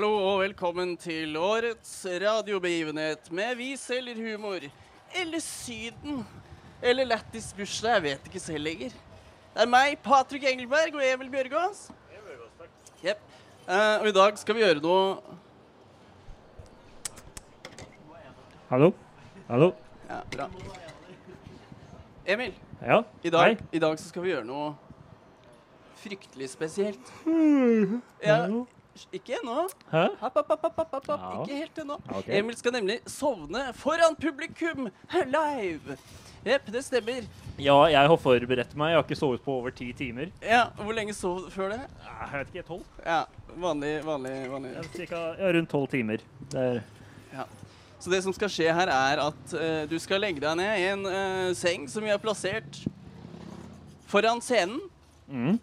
Hallo og velkommen til årets radiobegivenhet med Vi selger humor. Eller Syden. Eller Lættis bursdag. Jeg vet ikke selv lenger. Det er meg, Patrick Engelberg og Emil Bjørgaas. Yep. Eh, og i dag skal vi gjøre noe Hallo? Hallo? Ja, bra. Emil, Ja? i dag, i dag så skal vi gjøre noe fryktelig spesielt. Ja, ikke ennå. Hopp, hopp, hopp, hopp, hopp, hopp. Ikke helt ennå. Okay. Emil skal nemlig sovne foran publikum live. Jepp, det stemmer. Ja, jeg har forberedt meg. Jeg har ikke sovet på over ti timer. Ja, Hvor lenge sov du før det? Jeg vet ikke, tolv? Ja, Vanlig, vanlig, vanlig. Ja, Cirka ja, rundt tolv timer. Det er Ja. Så det som skal skje her, er at uh, du skal legge deg ned i en uh, seng som vi har plassert foran scenen. mm.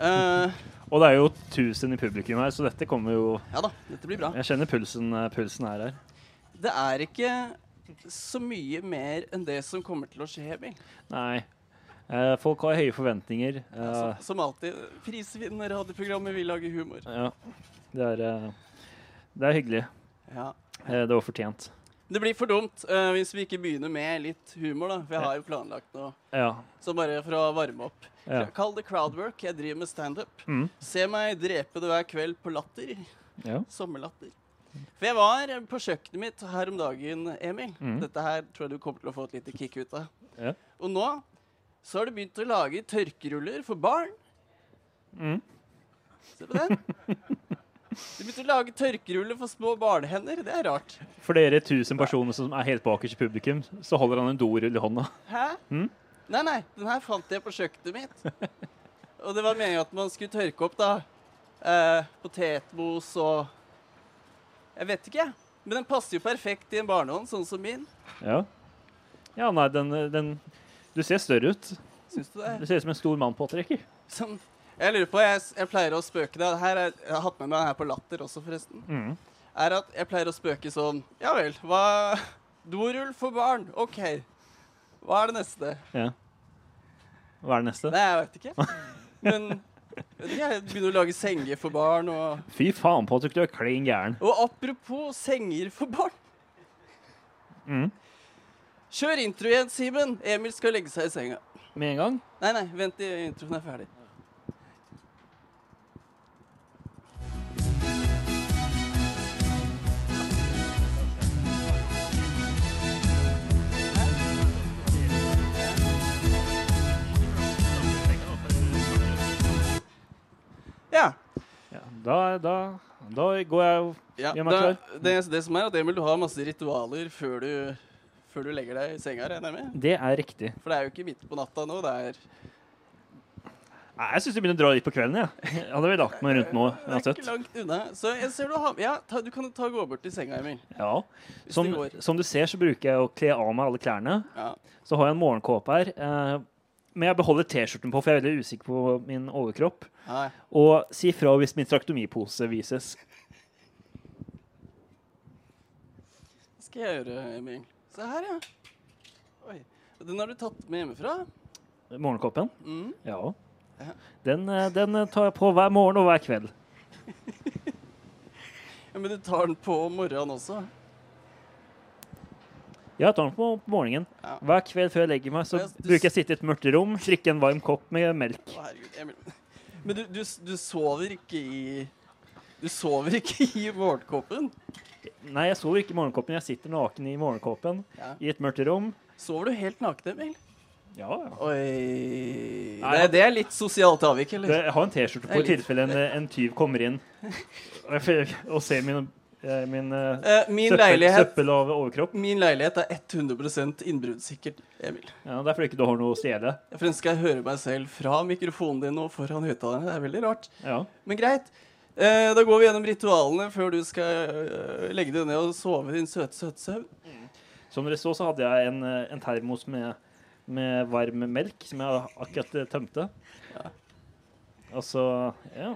Eh, Og det er jo 1000 i publikum her, så dette kommer jo ja da, dette blir bra. Jeg kjenner pulsen, eh, pulsen er her. Det er ikke så mye mer enn det som kommer til å skje, Emil. Nei. Eh, folk har høye forventninger. Ja, Eh, som, som alltid. Prisvinnende radioprogrammet Vi lager humor. ja. Det er eh, Det er hyggelig. Ja. Eh, det var fortjent. Det blir for dumt uh, hvis vi ikke begynner med litt humor, da. For jeg har jo planlagt noe. Ja. Så bare for å varme opp. ja. Kall det crowdwork. Jeg driver med standup. Mm. Se meg drepe det hver kveld på latter. ja. Sommerlatter. For jeg var på kjøkkenet mitt her om dagen, Emil. Mm. Dette her tror jeg du kommer til å få et lite kick ut av. Ja. Og nå så har du begynt å lage tørkeruller for barn. Mm. Se på den. Du begynte å lage tørkeruller for små barnehender. Det er rart. For dere tusen personer som er helt bakerst i publikum, så holder han en dorull i hånda. Hæ? Mm? Nei, nei. Den her fant jeg på kjøkkenet mitt. Og det var meningen at man skulle tørke opp da eh, potetmos og Jeg vet ikke, jeg. Men den passer jo perfekt i en barnehånd, sånn som min. Ja. Ja, nei, den, den Du ser større ut. Syns du det? Du ser ut som en stor mann på trekker. Sånn, jeg lurer på, jeg, jeg pleier å spøke det. Her er, jeg har hatt med meg den her på Latter også, forresten. Mm. Er at jeg pleier å spøke sånn Ja vel, hva Dorull for barn. OK. Hva er det neste? Ja. Hva er det neste? Nei, jeg vet ikke. Men jeg begynner å lage senger for barn og Fy faen, Patrick, du er klin gæren. Og apropos senger for barn. Mm. Kjør intro igjen, Simen. Emil skal legge seg i senga. Med en gang? Nei, nei, vent til introen er ferdig. Da, da, da går jeg og ja Gjør meg klar. det, det som er at Emil, du har masse ritualer før du, før du legger deg i senga? Det er riktig. For det er jo ikke midt på natta nå. Det er, Nei, jeg syns du begynner å dra litt på kvelden. Ja. Jeg hadde vel lagt meg rundt nå det er uansett. ikke langt unna. Så jeg ser du har Ja, ta, du kan ta gå bort til senga, Emil. Ja. Som, som du ser, så bruker jeg å kle av meg alle klærne. Ja. Så har jeg en morgenkåpe her. Eh, men jeg beholder T-skjorten på, for jeg er veldig usikker på min overkropp. Nei. Og si fra hvis min traktomipose vises. Hva skal jeg gjøre, Emil? Se her, ja. Oi. Den har du tatt med hjemmefra? Morgenkoppen? Mm. Ja. Den, eh, den eh, tar jeg på hver morgen og hver kveld. Ja, men du tar den på morgenen også? Jeg tar den på på morgenen. Ja. Hver kveld før jeg legger meg, så Ja, du bruker jeg å sitte i et mørkt rom, drikke en varm kopp med melk. Å, herregud. Men du, du, du sover ikke i Du sover ikke i morgenkåpen? Nei, jeg sover ikke i morgenkåpen. Jeg sitter naken i morgenkåpen Ja. i et mørkt rom. Sover du helt naken, Emil? Ja, ja. Oi Nei, det, det er litt sosialt avvik, Det, eller? jeg har en T-skjorte på i tilfelle en, en tyv kommer inn og ser min, eh, min eh, Eh, min, søppel, leilighet, søppel av overkropp. min leilighet er 100% innbruddssikkert, Emil. Ja, det er fordi ikke du har noe å stjele. For skal jeg høre meg selv fra mikrofonen din og foran høyttalerne. Det er veldig rart. Ja. Men greit. Eh, da går vi gjennom ritualene før du skal eh, legge deg ned og sove din søte, søte søvn. Som dere så, så hadde jeg en, eh, en termos med, med varm melk som jeg akkurat eh, tømte. Ja. Og så ja.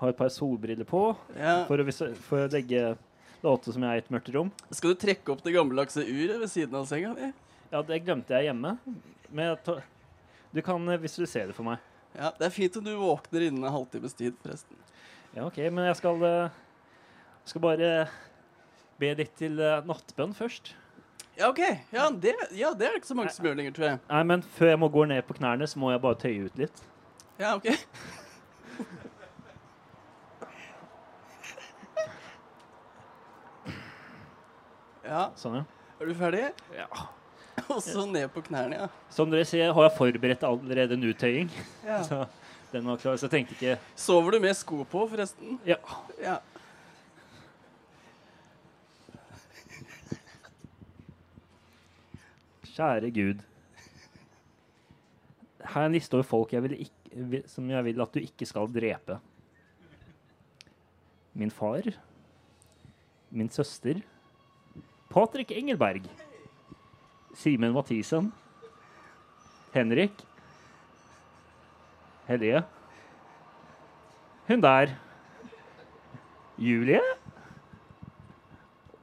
Har et par solbriller på Ja. for å, for å legge låte som jeg er i et mørkt rom. Skal du trekke opp det gammeldagse uret ved siden av senga di? Ja, det glemte jeg hjemme. Men du kan eh, visualisere det for meg. Ja, Det er fint om du våkner innen en halvtimes tid, forresten. Ja, OK, men jeg skal, eh, skal bare be litt til eh, nattbønn først. Ja, OK. Ja det, ja, det er ikke så mange som gjør lenger, tror jeg. Nei, men før jeg må gå ned på knærne, så må jeg bare tøye ut litt. Ja, OK. Ja, Sånn, ja. er du ferdig? ja. Og så ned på knærne, ja. Som dere ser, har jeg forberedt allerede en uttøying. ja. Så den var klar, så jeg tenkte ikke Sover du med sko på, forresten? Ja. Ja. Kjære Gud. Her er en liste over folk jeg vil ikk- som jeg vil at du ikke skal drepe. Min far. Min søster. Patrick Engelberg. Simen Mathisen. Henrik. Hellige. Hun der. Julie.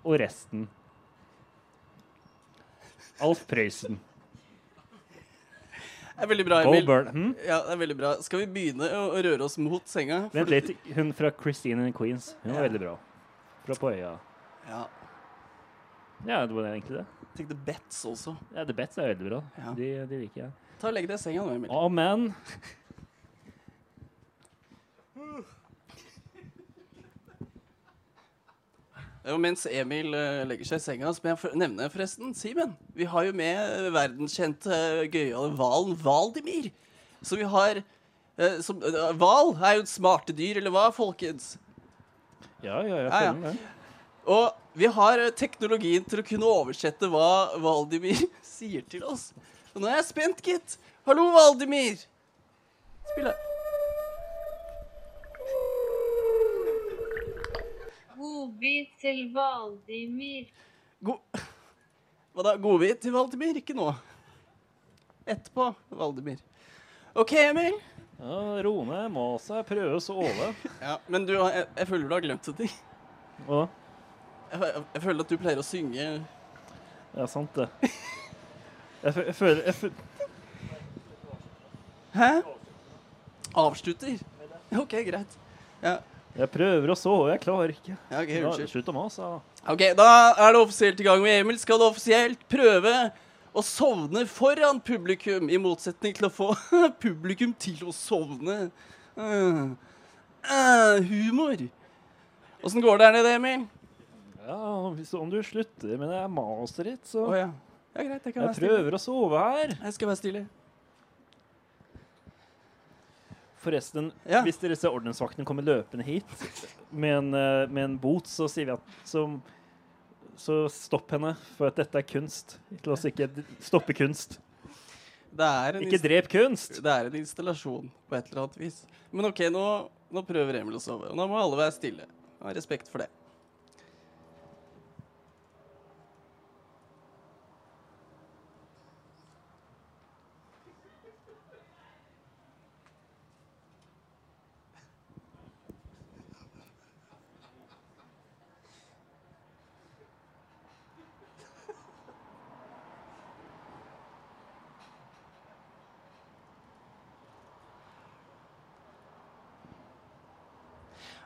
Og resten. Alf Prøysen. Det er veldig bra, Emil. Hm? Ja, det er veldig bra. Skal vi begynne å å røre oss mot senga? Vent litt. Hun fra Christine and Queens. Hun var veldig bra. Fra på øya. Ja. Ja, det var egentlig det. Jeg tenkte Bets også. Ja, The Bets er veldig bra. Ja. De, de liker jeg. Ta og Legg deg i senga nå, Emil. Amen. Ja, mens Emil eh, legger seg i senga, så må jeg for- forresten Simen. Vi har jo med verdenskjente uh, gøyale hvalen Valdimir. Så vi har eh, som- Hval er jo et smarte dyr, eller hva, folkens? Ja, ja, jeg Ja, ja. føler det. Og vi har eh, teknologien til å kunne oversette hva Valdimir sier til oss. Og nå er jeg spent, gitt. Hallo, Valdimir. Spill her. Godbit til Valdimir. God... Hva da? Godbit til Valdimir? Ikke nå. Etterpå, Valdimir. OK, Emil. Ja, Rone må seg prøve å sove. Ja, Men du, jeg, jeg føler du har glemt en ting. Hva? Jeg, jeg, jeg føler at du pleier å synge Ja, sant det. Jeg, fø- jeg føler jeg fø- Hæ? Avslutter? OK, greit. Ja, Jeg prøver å sove, jeg klarer ikke. ja ok, Ja, unnskyld. Slutt å mase. da. Ok, Da er det offisielt i gang. med Emil skal offisielt prøve å sovne foran publikum, i motsetning til å få publikum til å sovne. Uh, uh, humor. Åssen går det her nede, Emil? Ja, hvis, Om du slutter med det maset ditt, så Å ja. ja. Greit, jeg kan Jeg være stille. prøver å sove her. Jeg skal være stille. Forresten, Ja. hvis disse ordensvaktene kommer løpende hit med en, eh, med en bot, så sier vi at så, så stopp henne, for at dette er kunst. La oss ikke d- stoppe kunst. Det er, en Ikke drep kunst! det er en installasjon på et eller annet vis. Men OK, nå, nå prøver Emil å sove. Og nå må alle være stille. Ha respekt for det.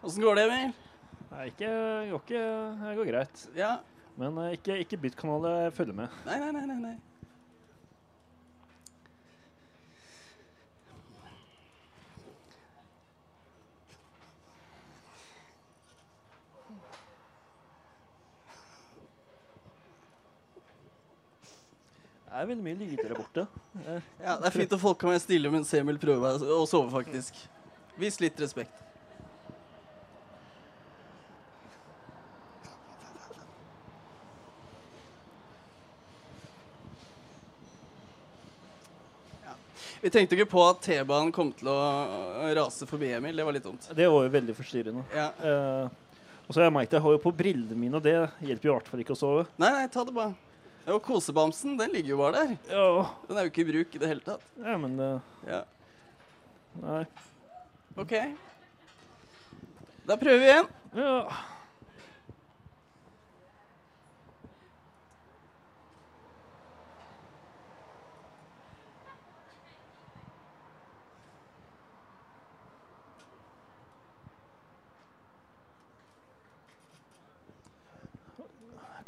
Åssen går det, Emil? Nei, ikke, går ikke Det går greit. Ja. Men eh, ikke, ikke bytt kanal, jeg følger med. Nei, nei, nei, nei. nei. Det er veldig mye lyder der borte. Eh, Ja, Det er fint at folk kan være stille mens Emil prøver å sove, faktisk. Vis litt respekt. Vi tenkte ikke på at T-banen kom til å rase forbi Emil. Det var litt dumt. Det var jo veldig forstyrrende. Ja. Eh, og så har jeg merket jeg har jo på brillene mine, og det hjelper jo i hvert fall ikke å sove. Nei, nei, ta det bare. Ja, Og kosebamsen, den ligger jo bare der. Ja, Den er jo ikke i bruk i det hele tatt. ja men det... Ja, Nei. OK. Da prøver vi igjen. Ja.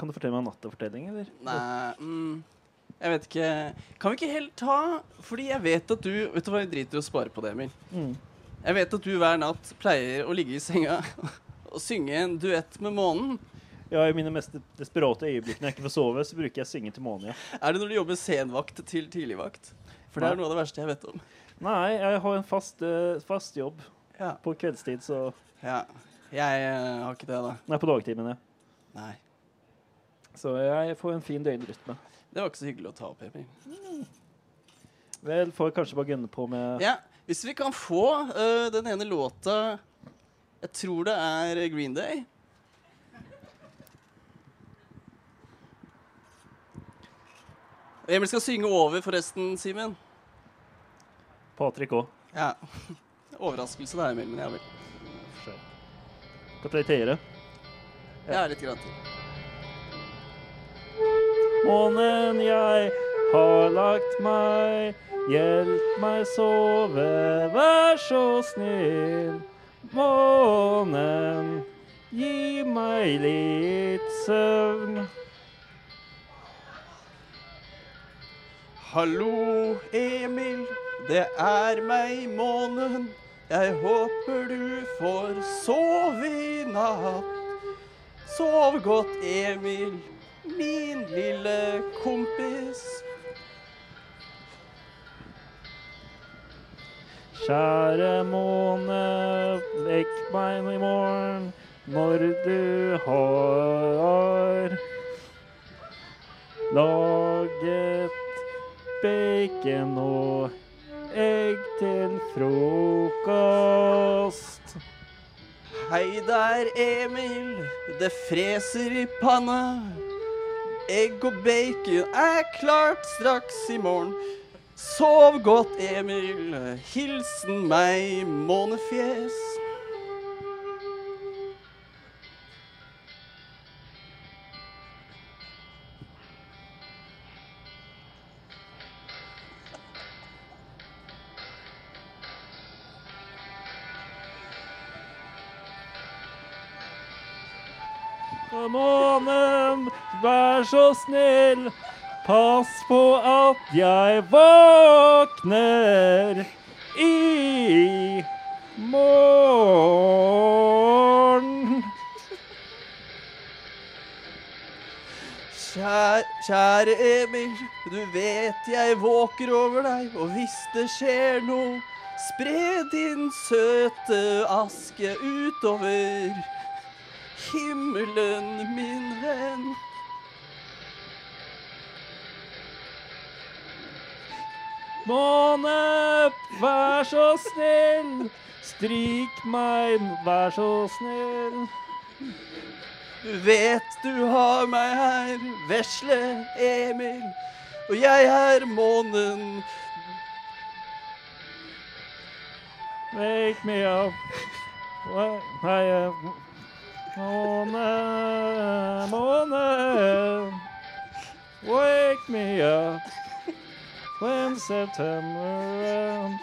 Kan du fortelle meg en nattafortelling, eller? Nei mm, Jeg vet ikke. Kan vi ikke helt ta Fordi jeg vet at du Vet du hva, jeg driter i å spare på det, Emil. Mm. Jeg vet at du hver natt pleier å ligge i senga og synge en duett med månen. Ja, i mine mest desperate øyeblikk når jeg ikke får sove, så bruker jeg synge til månen, ja. Er det når du jobber senvakt til tidligvakt? For det er noe av det verste jeg vet om. Nei, jeg har en fast, uh, fast jobb Ja. på kveldstid, så ja. Jeg uh, har ikke det, da. Nei, på dagtid, ja. Nei. Så jeg får en fin døgnrytme. Det var ikke så hyggelig å ta opp, Emil. Vel, får kanskje bare gunne på med Ja, hvis vi kan få øh, den ene låta Jeg tror det er Green Day. Emil skal synge over, forresten, Simen. Patrick òg. Ja. Overraskelse der, Emil, men ja vel. Kan litt tøyere? Ja, litt grann til. Månen, jeg har lagt meg, hjelp meg sove, vær så snill. Månen, gi meg litt søvn. Hallo, Emil. Det er meg, månen. Jeg håper du får sove i natt. Sov godt, Emil, min lille kompis. Kjære måne, vekk meg i morgen når du har laget bacon og egg til frokost. Hei der, Emil. Det freser i panna. Egg og bacon er klart straks i morgen. Sov godt, Emil. Hilsen meg, månefjes. Månen, vær så snill, pass på at jeg våkner i morgen. Kjære, kjære Emil, du vet jeg våker over deg, og hvis det skjer noe, spre din søte aske utover himmelen, min venn. Måne, vær så snill, stryk meg, vær så snill. Du vet du har meg her, vesle Emil, og jeg er månen. Wake me up. Wa- I, eh, Måne, måne. Wake me up when September ends.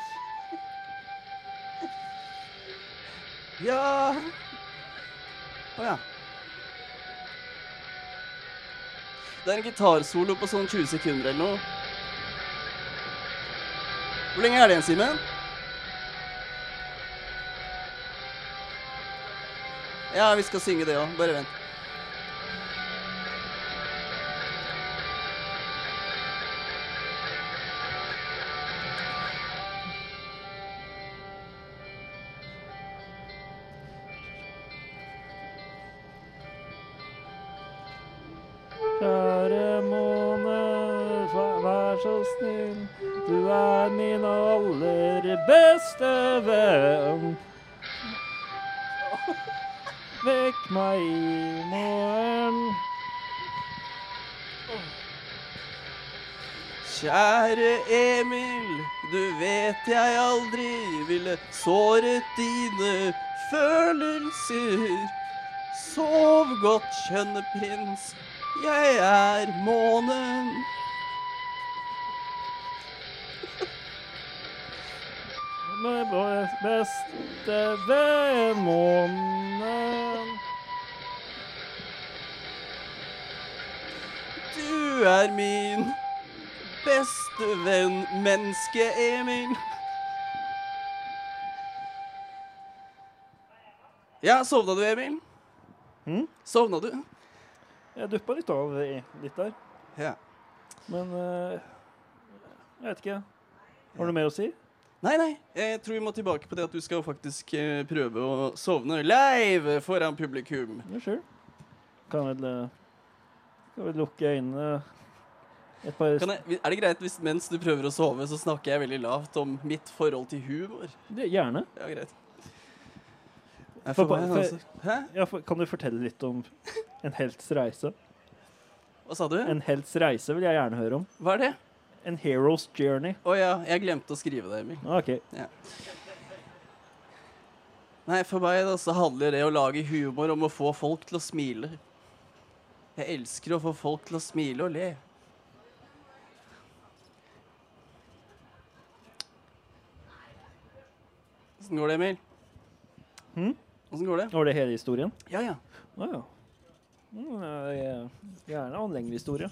Ja Å ja. Det er en gitarsolo på sånn 20 sekunder eller noe. Hvor lenge er det igjen, Simen? Ja, vi skal synge det òg. Bare vent. I morgen. Kjære Emil, du vet jeg aldri ville såret dine følelser. Sov godt, skjønne prins, jeg er månen. Vår beste venn månen. Er min beste venn, menneske Emil. Ja, sovna du, Emil? Mm? Sovna du? Jeg duppa litt av i- litt der. Ja. Men uh, jeg vet ikke. Har du mer å si? Nei, nei. Jeg tror vi må tilbake på det at du skal faktisk eh, prøve å sovne live foran publikum. Ja, sure. Kan vel eh, Kan vi lukke øynene et par Kan jeg, er det greit hvis mens du prøver å sove, så snakker jeg veldig lavt om mitt forhold til humor? Det, Gjerne. Ja, greit. For- får for-. Ja, for, kan du fortelle litt om en helts reise? Hva sa du? En helts reise vil jeg gjerne høre om. Hva er det? En hero's journey. Å ja, jeg glemte å skrive det, Emil. Ah, Ja. Nei, for meg da, så handler det å lage humor om å få folk til å smile. Jeg elsker å få folk til å smile og le. Åssen går det, Emil? Hm? Åssen går det? Var det hele historien? Ja, ja. Å ja. Mm, jeg- Gjerne ha en lengre historie.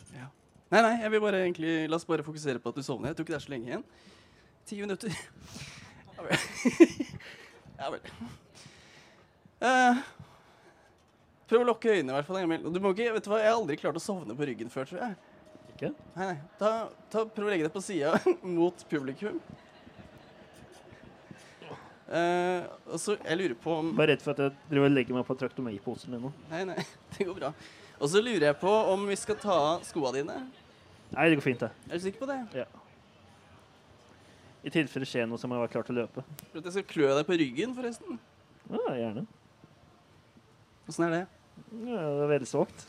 Nei, nei, jeg vil bare egentlig La oss bare fokusere på at du sovner. Jeg tror ikke det er så lenge igjen. Ti minutter. Ja vel. ja. Eh, prøv å lukke øynene, i hvert fall. Emil. Du må ikke, vet du hva, Jeg har aldri klart å sovne på ryggen før, tror jeg. Ikke? Nei, nei. Ta, ta, prøv å legge deg på sida mot publikum. Uh, og så, Jeg lurer på om Bare redd for at jeg driver og legger meg på traktomeiposen din nå. Nei, nei, det går bra. Og så lurer jeg på om vi skal ta av skoa dine. Nei, det går fint, det. Er du sikker på det? Ja. I tilfelle det skjer noe, så må jeg være klar til å løpe. For at jeg skal klø deg på ryggen, forresten. Ja, gjerne. Åssen er det? Ja, det er veldig svakt.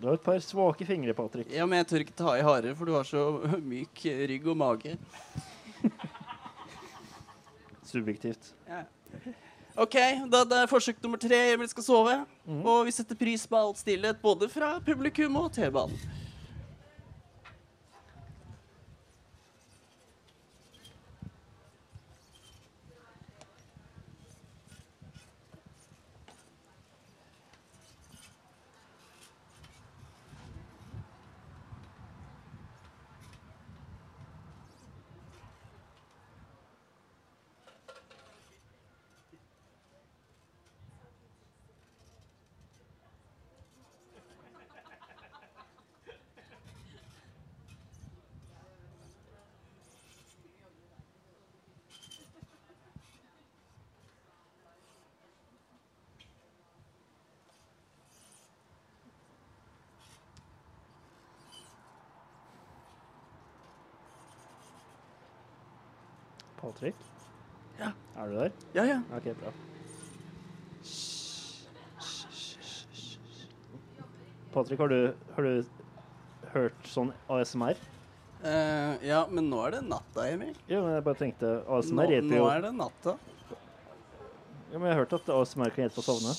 Du har et par svake fingre, Patrick. Ja, men jeg tør ikke ta i hardere, for du har så myk rygg og mage. Subjektivt. Ja. OK, da det er forsøk nummer tre. Emil skal sove. Mm. Og vi setter pris på all stillhet, både fra publikum og T-banen. Patrick? Ja. Er du der? Ja, ja. OK, bra. Patrick, har du, har du hørt sånn ASMR? Eh, ja, men nå er det natta, Emil. Ja, men jeg bare tenkte Nå, heter jo nå er det natta. Ja, men jeg har hørt at ASMR kan hjelpe å sovne.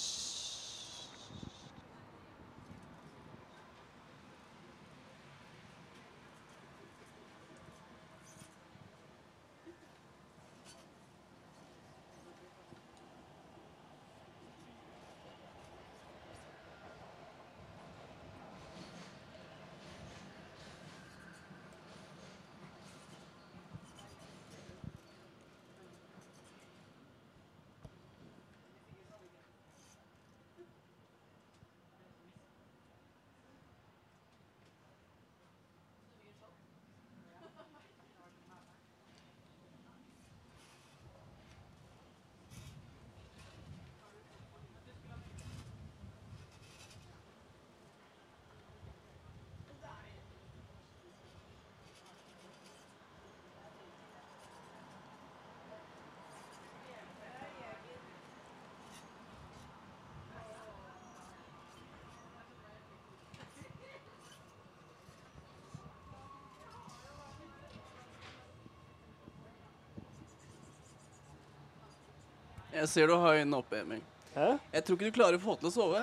Jeg ser du har øynene oppe, Emil. Hæ? Jeg tror ikke du klarer å få til å sove.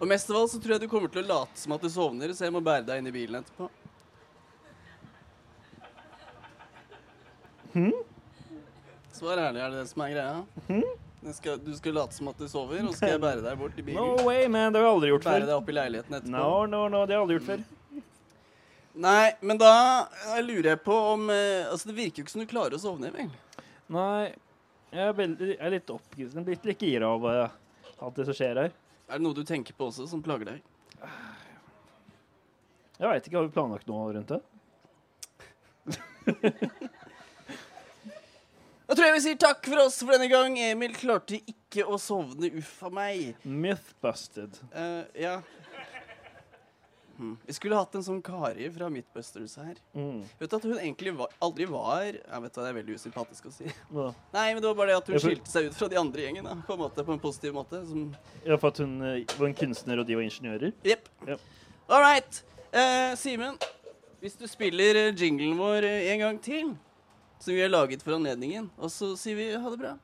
Og mest av alt så tror jeg du kommer til å late som at du sovner, så jeg må bære deg inn i bilen etterpå. Svar ærlig, er det det som er greia? Jeg skal, du skal late som at du sover, og så skal jeg bære deg bort i bilen. No way, man. Det har jeg aldri gjort Bære før. deg opp i leiligheten etterpå. No, no, no, det har jeg aldri gjort før. Nei, men da eh, lurer jeg på om eh, Altså, det virker jo ikke som du klarer å sovne, vel? Nei, jeg er, veldig, jeg er litt oppgitt. Blitt litt gira av uh, alt det som skjer her. Er det noe du tenker på også som plager deg? Jeg veit ikke, har vi planlagt noe rundt det? Da tror jeg vi sier takk for oss for denne gang. Emil klarte ikke å sovne, uff a meg. Mythbusted. Eh, ja. Hmm. Vi skulle hatt en sånn Kari fra Midtbusters her. Mm. Vet du at hun egentlig var, aldri var Jeg vet hva, Det er veldig usympatisk å si. Ja. Nei, men det var bare det at hun ja, for... skilte seg ut fra de andre gjengene, gjengen. Da, på en måte, på en positiv måte. Som ja, for at hun uh, var en kunstner, og de var ingeniører? Jepp. Ja. All right. Uh, Simen, hvis du spiller eh, jinglen vår en gang til, som vi har laget for anledningen, og så sier vi ha det bra.